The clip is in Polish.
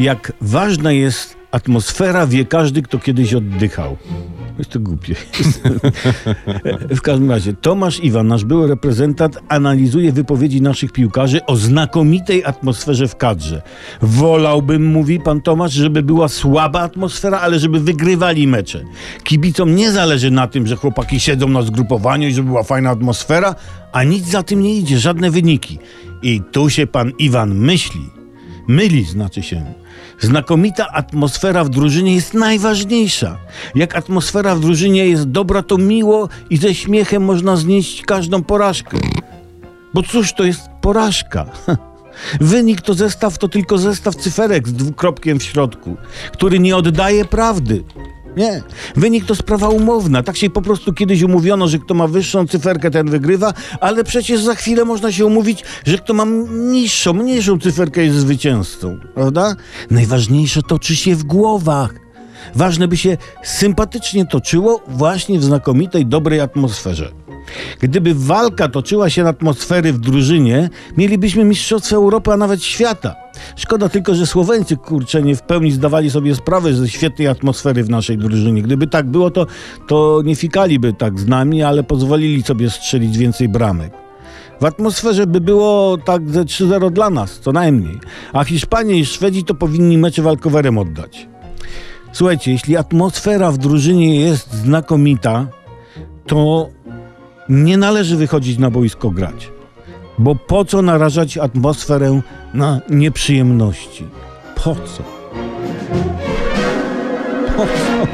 Jak ważna jest atmosfera, wie każdy, kto kiedyś oddychał. Jest to głupie. w każdym razie, Tomasz Iwan, nasz były reprezentant, analizuje wypowiedzi naszych piłkarzy o znakomitej atmosferze w kadrze. Wolałbym, mówi pan Tomasz, żeby była słaba atmosfera, ale żeby wygrywali mecze. Kibicom nie zależy na tym, że chłopaki siedzą na zgrupowaniu i żeby była fajna atmosfera, a nic za tym nie idzie, żadne wyniki. I tu się pan Iwan myśli. Myli, znaczy się. Znakomita atmosfera w drużynie jest najważniejsza. Jak atmosfera w drużynie jest dobra, to miło i ze śmiechem można znieść każdą porażkę. Bo cóż to jest porażka? Wynik to zestaw, to tylko zestaw cyferek z dwukropkiem w środku, który nie oddaje prawdy. Nie. Wynik to sprawa umowna. Tak się po prostu kiedyś umówiono, że kto ma wyższą cyferkę, ten wygrywa, ale przecież za chwilę można się umówić, że kto ma niższą, mniejszą cyferkę jest zwycięzcą. Prawda? Najważniejsze toczy się w głowach. Ważne by się sympatycznie toczyło właśnie w znakomitej, dobrej atmosferze. Gdyby walka toczyła się na atmosfery w drużynie, mielibyśmy Mistrzostwo Europy, a nawet świata. Szkoda tylko, że Słoweńcy, kurczę, nie w pełni zdawali sobie sprawę ze świetnej atmosfery w naszej drużynie. Gdyby tak było, to, to nie fikaliby tak z nami, ale pozwolili sobie strzelić więcej bramek. W atmosferze by było tak ze 3-0 dla nas, co najmniej. A Hiszpanie i Szwedzi to powinni mecze walkowerem oddać. Słuchajcie, jeśli atmosfera w drużynie jest znakomita, to nie należy wychodzić na boisko grać. Bo po co narażać atmosferę na nieprzyjemności? Po co? Po co?